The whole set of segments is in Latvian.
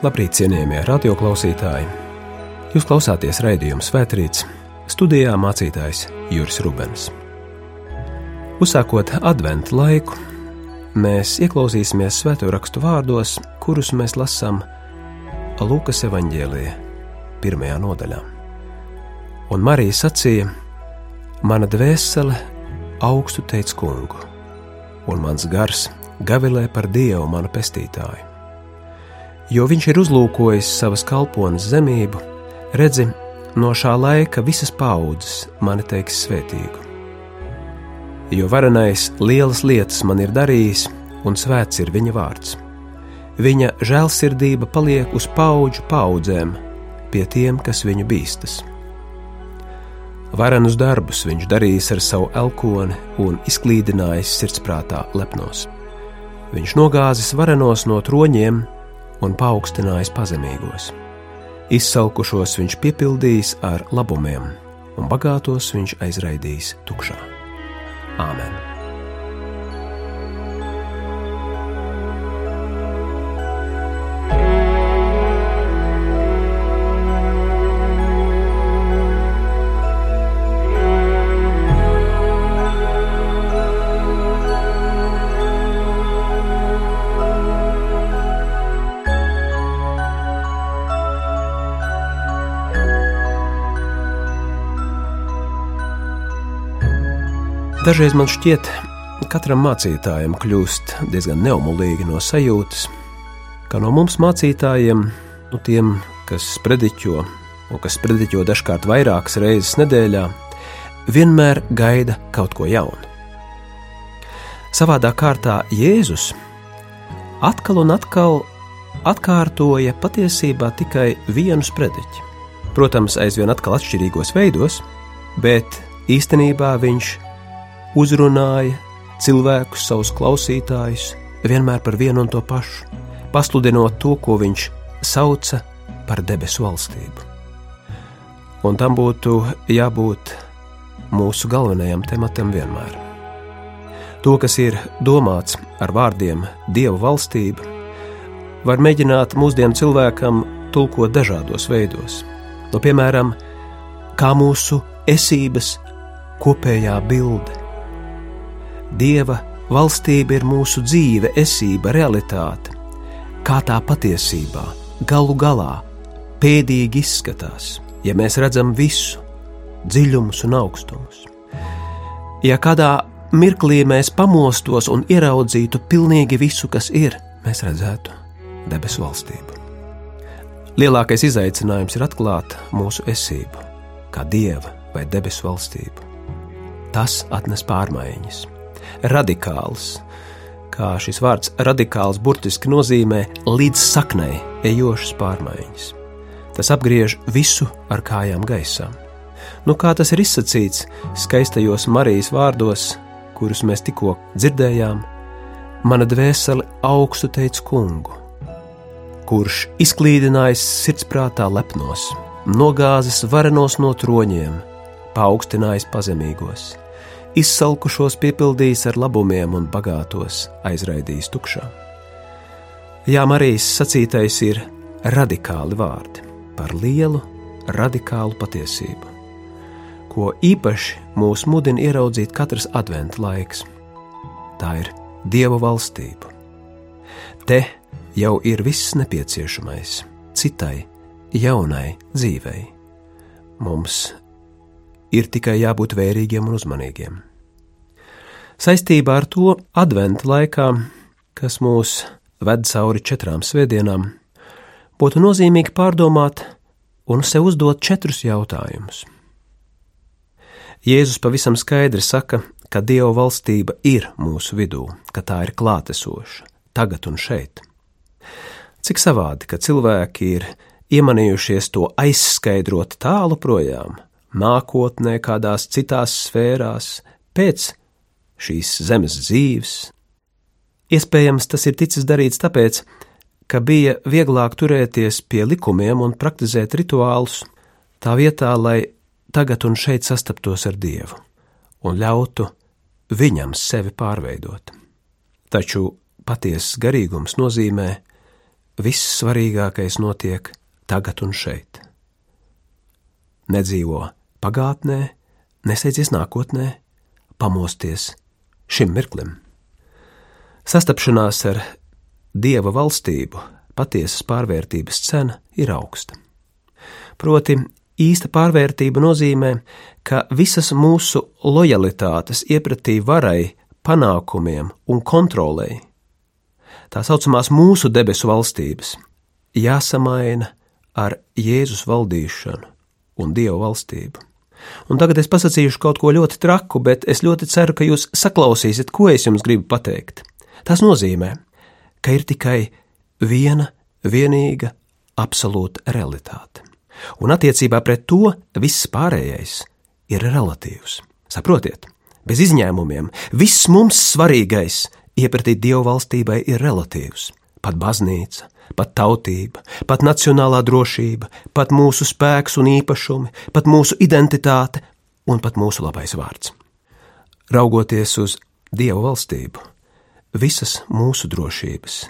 Labrīt, cienījamie radioklausītāji! Jūs klausāties raidījuma Svētrīts, studijā mācītājs Juris Rubens. Uzsākot adventu laiku, mēs ieklausīsimies svēto rakstu vārdos, kurus mēs lasām Lūkas evanģēlijā, pirmajā nodaļā. Un Marija sacīja: Mana dvēsele augstu teic kungu, un mans gars gavilē par Dievu manu pestītāju. Jo viņš ir uzlūkojis savas kalpones zemību, redzi, no šā laika visas paudzes mani teiks svētīgu. Jo varenais lielas lietas man ir darījis, un svēts ir viņa vārds. Viņa žēlsirdība paliek uz paudžu paudzēm pie tiem, kas viņu bīstas. Varenus darbus viņš darījis ar savu elkoni un izklīdinājis sirdsprātā lepnos. Viņš nogāzis varenos no troņiem un paaugstinājis pazemīgos. Izsalkušos viņš piepildījis ar labumiem, un bagātos viņš aizraidījis tukšā. Āmen! Dažreiz man šķiet, ka katram mācītājam kļūst diezgan neumolīgi no sajūtas, ka no mums mācītājiem, nu tiem, kas sprediķo, un kas sprediķo dažkārt vairākas reizes nedēļā, vienmēr gaida kaut ko jaunu. Savādā kārtā Jēzus atkal un atkal atkārtoja patiesībā tikai vienu sprediķi. Protams, aizvien atkal atšķirīgos veidos, bet īstenībā viņš uzrunāja cilvēkus, savus klausītājus, vienmēr par vienu un to pašu, pasludinot to, ko viņš sauca par debesu valstību. Un tam būtu jābūt mūsu galvenajam tematam vienmēr. To, kas ir domāts ar vārdiem Dieva valstība, var mēģināt mūsdienu cilvēkam tulkot dažādos veidos. No, piemēram, kā mūsu esības kopējā bilde, Dieva valstība ir mūsu dzīve, esība, realitāte, kā tā patiesībā, galu galā, pēdīgi izskatās, ja mēs redzam visu, dziļumus un augstumus. Ja kādā mirklī mēs pamostos un ieraudzītu pilnīgi visu, kas ir, mēs redzētu debesu valstību. Lielākais izaicinājums ir atklāt mūsu esību, kā dieva vai debesu valstību. Tas atnes pārmaiņas radikāls. Kā šis vārds radikāls burtiski nozīmē līdz saknei ejošas pārmaiņas. Tas apgriež visu ar kājām gaisā. Nu, kā tas ir izsacīts skaistajos Marijas vārdos, kurus mēs tikko dzirdējām, mana dvēsele augstu teica kungu, kurš izklīdinājis sirdsprātā lepnos, nogāzis varenos no troņiem, paaugstinājis pazemīgos izsalkušos piepildījis ar labumiem un bagātos aizraidījis tukšā. Jā, Marijas sacītais ir radikāli vārdi par lielu, radikālu patiesību, ko īpaši mūs mudina ieraudzīt katrs adventa laiks. Tā ir Dieva valstība. Te jau ir viss nepieciešamais citai, jaunai dzīvei. Mums ir tikai jābūt vērīgiem un uzmanīgiem. Saistībā ar to adventa laikā, kas mūs ved cauri četrām svētdienām, būtu nozīmīgi pārdomāt un sev uzdot četrus jautājumus. Jēzus pavisam skaidri saka, ka Dieva valstība ir mūsu vidū, ka tā ir klātesoša, tagad un šeit. Cik savādi, ka cilvēki ir iemanījušies to aizskaidrot tālu projām, nākotnē, kādās citās sfērās, pēc šīs zemes dzīves. Iespējams, tas ir ticis darīts tāpēc, ka bija vieglāk turēties pie likumiem un praktizēt rituālus, tā vietā, lai tagad un šeit sastaptos ar Dievu un ļautu viņam sevi pārveidot. Taču patiesas garīgums nozīmē viss svarīgākais notiek tagad un šeit. Nedzīvo pagātnē, nesēdzies nākotnē, pamosties šim mirklim. Sastapšanās ar dieva valstību patiesas pārvērtības cena ir augsta. Proti, īsta pārvērtība nozīmē, ka visas mūsu lojalitātes iepratī varai, panākumiem un kontrolei, tā saucamās mūsu debesu valstības, jāsamaina ar Jēzus valdīšanu un Dieva valstību. Un tagad es pasakīšu kaut ko ļoti traku, bet es ļoti ceru, ka jūs saklausīsiet, ko es jums gribu pateikt. Tas nozīmē, ka ir tikai viena, vienīga, absolūta realitāte. Un attiecībā pret to viss pārējais ir relatīvs. Saprotiet, bez izņēmumiem, viss mums svarīgais iepratī Dieva valstībai ir relatīvs. Pat baznīca, pat tautība, pat nacionālā drošība, pat mūsu spēks un īpašumi, pat mūsu identitāte un pat mūsu labais vārds. Raugoties uz Dieva valstību, visas mūsu drošības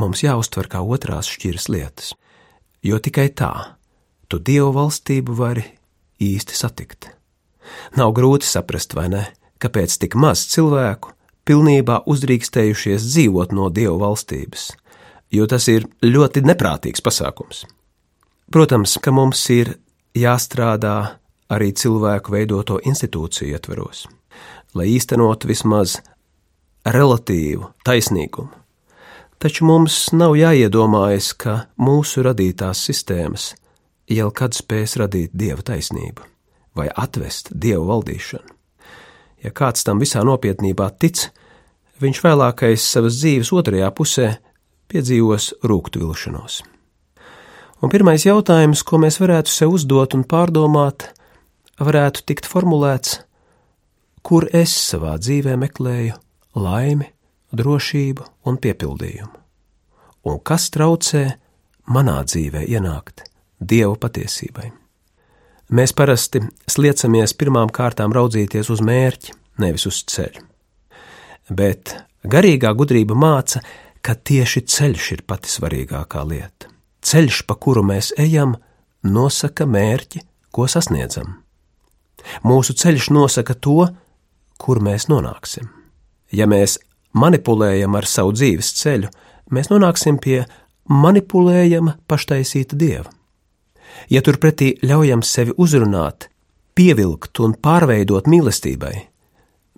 mums jāuztver kā otrās šķiras lietas, jo tikai tā tu Dieva valstību vari īsti satikt. Nav grūti saprast, vai ne, kāpēc tik maz cilvēku pilnībā uzdrīkstējušies dzīvot no Dieva valstības, jo tas ir ļoti neprātīgs pasākums. Protams, ka mums ir jāstrādā arī cilvēku veidoto institūciju ietveros, lai īstenotu vismaz relatīvu taisnīgumu. Taču mums nav jāiedomājas, ka mūsu radītās sistēmas jau kad spēs radīt dieva taisnību vai atvest dievu valdīšanu. Ja kāds tam visā nopietnībā tic, viņš vēlākais savas dzīves otrajā pusē piedzīvos vilšanos. Un pirmais jautājums, ko mēs varētu sev uzdot un pārdomāt, varētu tikt formulēts, kur es savā dzīvē meklēju laimi, drošību un piepildījumu, un kas traucē manā dzīvē ienākt Dieva patiesībai. Mēs parasti sliecamies pirmām kārtām raudzīties uz mērķi, nevis uz ceļu. Bet garīgā gudrība māca, ka tieši ceļš ir pati svarīgākā lieta. Ceļš, pa kuru mēs ejam, nosaka mērķi, ko sasniedzam. Mūsu ceļš nosaka to, kur mēs nonāksim. Ja mēs manipulējam ar savu dzīves ceļu, mēs nonāksim pie manipulējama, paštaisīta dieva. Ja turpretī ļaujam sevi uzrunāt, pievilkt un pārveidot mīlestībai,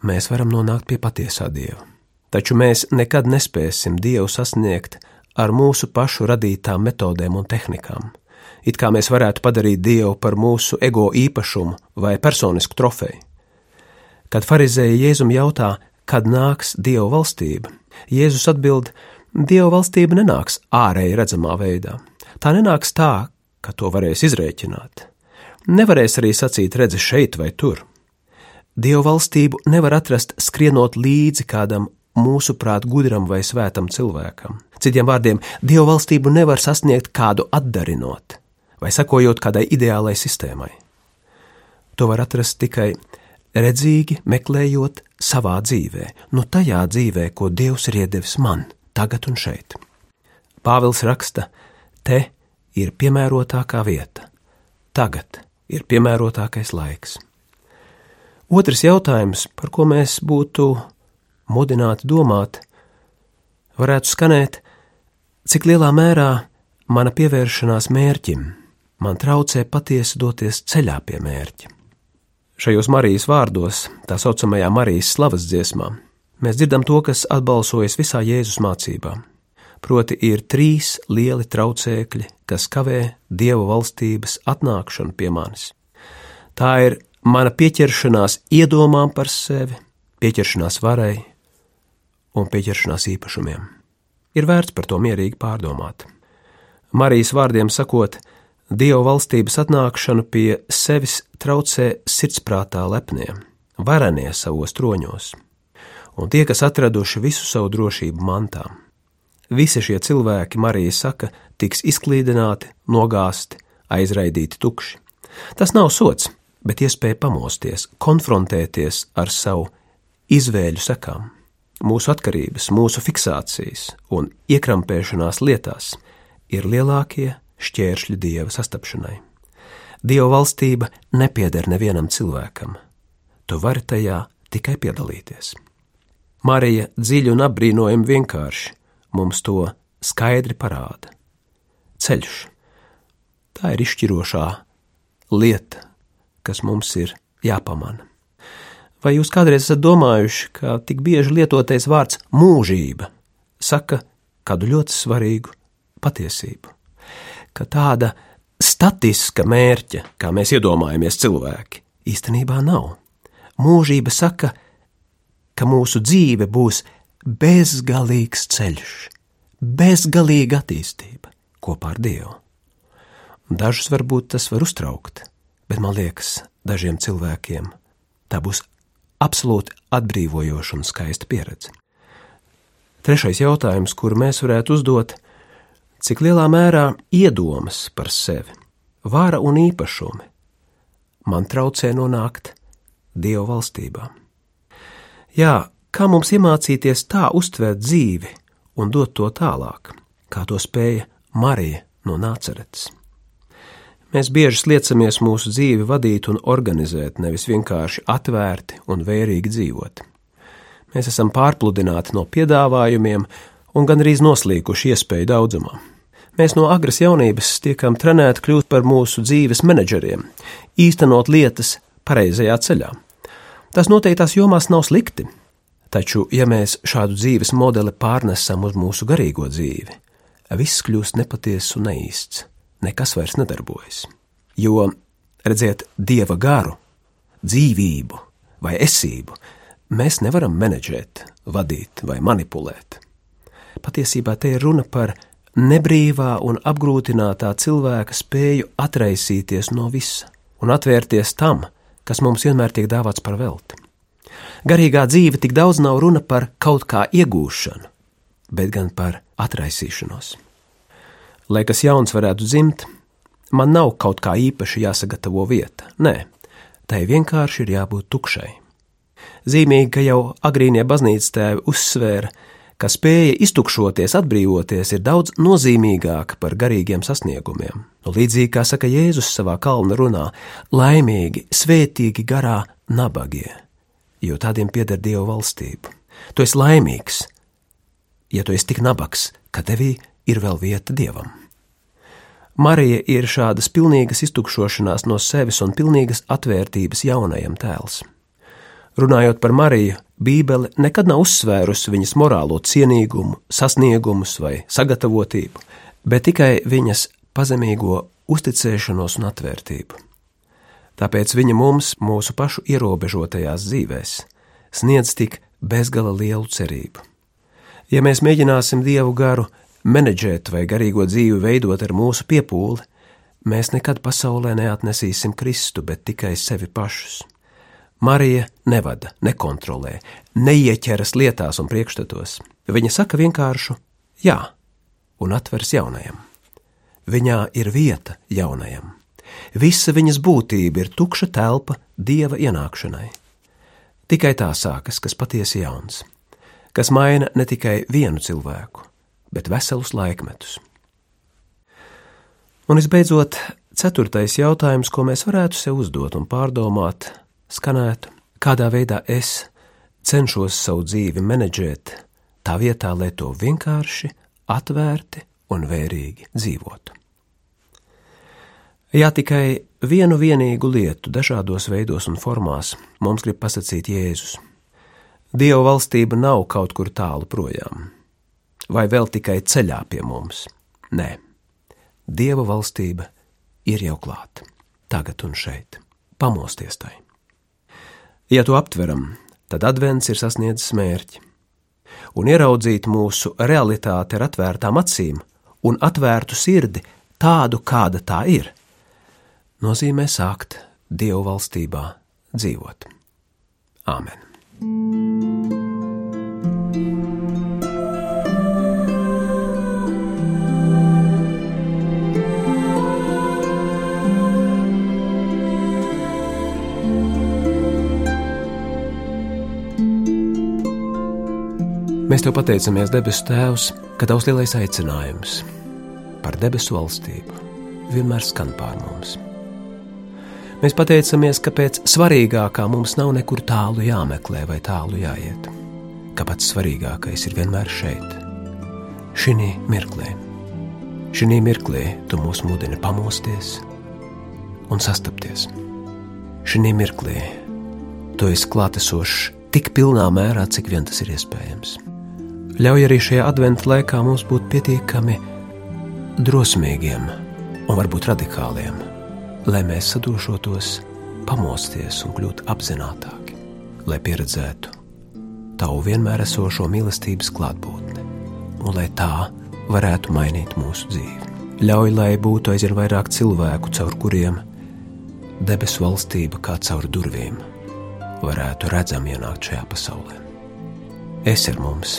mēs varam nonākt pie patiesā dieva taču mēs nekad nespēsim Dievu sasniegt ar mūsu pašu radītām metodēm un tehnikām. It kā mēs varētu padarīt Dievu par mūsu ego īpašumu vai personisku trofeju. Kad farizēji Jēzum jautā, kad nāks Dieva valstība, Jēzus atbild: Dieva valstība nenāks ārēji redzamā veidā. Tā nenāks tā, ka to varēs izrēķināt. Nevarēs arī sacīt, redzi šeit vai tur. Dievu valstību nevar atrast skrienot līdzi kādam mūsuprāt, gudram vai svētam cilvēkam. Citiem vārdiem, dievu valstību nevar sasniegt kādu atdarinot vai sakojot kādai ideālai sistēmai. To var atrast tikai redzīgi, meklējot savā dzīvē, nu tajā dzīvē, ko Dievs ir iedevis man, tagad un šeit. Pāvils raksta, te ir piemērotākā vieta, tagad ir piemērotākais laiks. Otrs jautājums, par ko mēs būtu mudināti domāt, varētu skanēt, cik lielā mērā mana pievēršanās mērķim man traucē patiesi doties ceļā pie mērķa. Šajos Marijas vārdos, tā saucamajā Marijas slavas dziesmā, mēs dzirdam to, kas atbalsojas visā Jēzus mācībā. Proti, ir trīs lieli traucēkļi, kas kavē Dieva valstības atnākšanu pie manis. Tā ir mana pieķeršanās iedomām par sevi, pieķeršanās varai, un pieķeršanās īpašumiem. Ir vērts par to mierīgi pārdomāt. Marijas vārdiem sakot, Dieva valstības atnākšanu pie sevis traucē sirdsprātā lepnie, varenie savos troņos, un tie, kas atraduši visu savu drošību mantām. Visi šie cilvēki, Marija saka, tiks izklīdināti, nogāzti, aizraidīti tukši. Tas nav sots, bet iespēja pamosties, konfrontēties ar savu izvēļu sekām mūsu atkarības, mūsu fiksācijas un iekrampēšanās lietās ir lielākie šķēršļi dieva sastapšanai. Dieva valstība nepieder nevienam cilvēkam. Tu vari tajā tikai piedalīties. Marija dziļi un apbrīnojami vienkārši mums to skaidri parāda. Ceļš. Tā ir izšķirošā lieta, kas mums ir jāpamana. Vai jūs kādreiz esat domājuši, ka tik bieži lietotais vārds mūžība saka kādu ļoti svarīgu patiesību? Ka tāda statiska mērķa, kā mēs iedomājamies cilvēki, īstenībā nav. Mūžība saka, ka mūsu dzīve būs bezgalīgs ceļš, bezgalīga attīstība kopā ar Dievu. Dažus varbūt tas var uztraukt, bet man liekas, dažiem cilvēkiem tā būs absolūti atbrīvojoša un skaista pieredze. Trešais jautājums, kuru mēs varētu uzdot, cik lielā mērā iedomas par sevi, vāra un īpašumi man traucē nonākt Dieva valstībā. Jā, kā mums iemācīties tā uztvert dzīvi un dot to tālāk, kā to spēja Marija no Nāceretes. Mēs bieži sliecamies mūsu dzīvi vadīt un organizēt, nevis vienkārši atvērti un vērīgi dzīvot. Mēs esam pārpludināti no piedāvājumiem un gandrīz noslīkuši iespēju daudzumā. Mēs no agras jaunības tiekam trenēti kļūt par mūsu dzīves menedžeriem, īstenot lietas pareizajā ceļā. Tas noteiktās jomās nav slikti, taču, ja mēs šādu dzīves modeli pārnesam uz mūsu garīgo dzīvi, viss kļūst nepatiess un neīsts, nekas vairs nedarbojas. Jo, redziet, dieva garu, dzīvību vai esību mēs nevaram menedžēt, vadīt vai manipulēt. Patiesībā te ir runa par nebrīvā un apgrūtinātā cilvēka spēju atraisīties no visa un atvērties tam, kas mums vienmēr tiek dāvāts par velti. Garīgā dzīve tik daudz nav runa par kaut kā iegūšanu, bet gan par atraisīšanos. Lai kas jauns varētu dzimt, man nav kaut kā īpaši jāsagatavo vieta. Nē, tai vienkārši ir jābūt tukšai. Zīmīgi, ka jau agrīnie baznīcas tēvi uzsvēra, ka spēja iztukšoties, atbrīvoties ir daudz nozīmīgāka par garīgiem sasniegumiem. Nu, līdzīgi kā saka Jēzus savā kalna runā, laimīgi, svētīgi garā nabagie, jo tādiem pieder Dieva valstība. Tu esi laimīgs, ja tu esi tik nabaks, ka tevī ir vēl vieta Dievam. Marija ir šādas pilnīgas iztukšošanās no sevis un pilnīgas atvērtības jaunajam tēls. Runājot par Mariju, Bībele nekad nav uzsvērusi viņas morālo cienīgumu, sasniegumus vai sagatavotību, bet tikai viņas pazemīgo uzticēšanos un atvērtību. Tāpēc viņa mums, mūsu pašu ierobežotajās dzīvēs, sniedz tik bezgala lielu cerību. Ja mēs mēģināsim dievu garu menedžēt vai garīgo dzīvi veidot ar mūsu piepūli, mēs nekad pasaulē neatnesīsim Kristu, bet tikai sevi pašus. Marija nevada, nekontrolē, neieķeras lietās un priekšstatos. Viņa saka vienkāršu jā un atveras jaunajam. Viņā ir vieta jaunajam. Visa viņas būtība ir tukša telpa dieva ienākšanai. Tikai tā sākas, kas patiesi jauns, kas maina ne tikai vienu cilvēku, bet veselus laikmetus. Un visbeidzot, ceturtais jautājums, ko mēs varētu sev uzdot un pārdomāt, skanētu, kādā veidā es cenšos savu dzīvi menedžēt, tā vietā, lai to vienkārši, atvērti un vērīgi dzīvotu. Jā, tikai vienu vienīgu lietu dažādos veidos un formās mums grib pasakīt Jēzus. Dieva valstība nav kaut kur tālu projām, vai vēl tikai ceļā pie mums. Nē, Dieva valstība ir jau klāta, tagad un šeit. Pamosties tai! Ja to aptveram, tad advents ir sasniedzis mērķi. Un ieraudzīt mūsu realitāti ar atvērtām acīm un atvērtu sirdi tādu, kāda tā ir, nozīmē sākt Dievu valstībā dzīvot. Āmen! Mēs te pateicamies, debesu Tēvs, ka Tavs lielais aicinājums par debesu valstību vienmēr skan pār mums. Mēs pateicamies, ka pēc svarīgākā mums nav nekur tālu jāmeklē vai tālu jāiet, ka pats svarīgākais ir vienmēr šeit, šī mirklī. Šī mirklī tu mūs mudini pamosties un sastapties. Šī mirklī tu esi klātesošs tik pilnā mērā, cik vien tas ir iespējams. Ļauj arī šajā adventu laikā mums būt pietiekami drosmīgiem un varbūt radikāliem, lai mēs sadošotos, pamosties un kļūtu apzinātāki, lai pieredzētu tavu vienmēr esošo mīlestības klātbūtni, un lai tā varētu mainīt mūsu dzīvi. Ļauj, lai būtu aizvien vairāk cilvēku, caur kuriem debesu valstība kā caur durvīm varētu redzami ienākt šajā pasaulē. Es ar mums,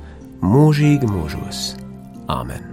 mūžīgi mūžos. Āmen!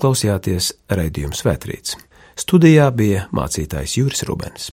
Klausījāties raidījuma Svētrīts. Studijā bija mācītājs Juris Rubens.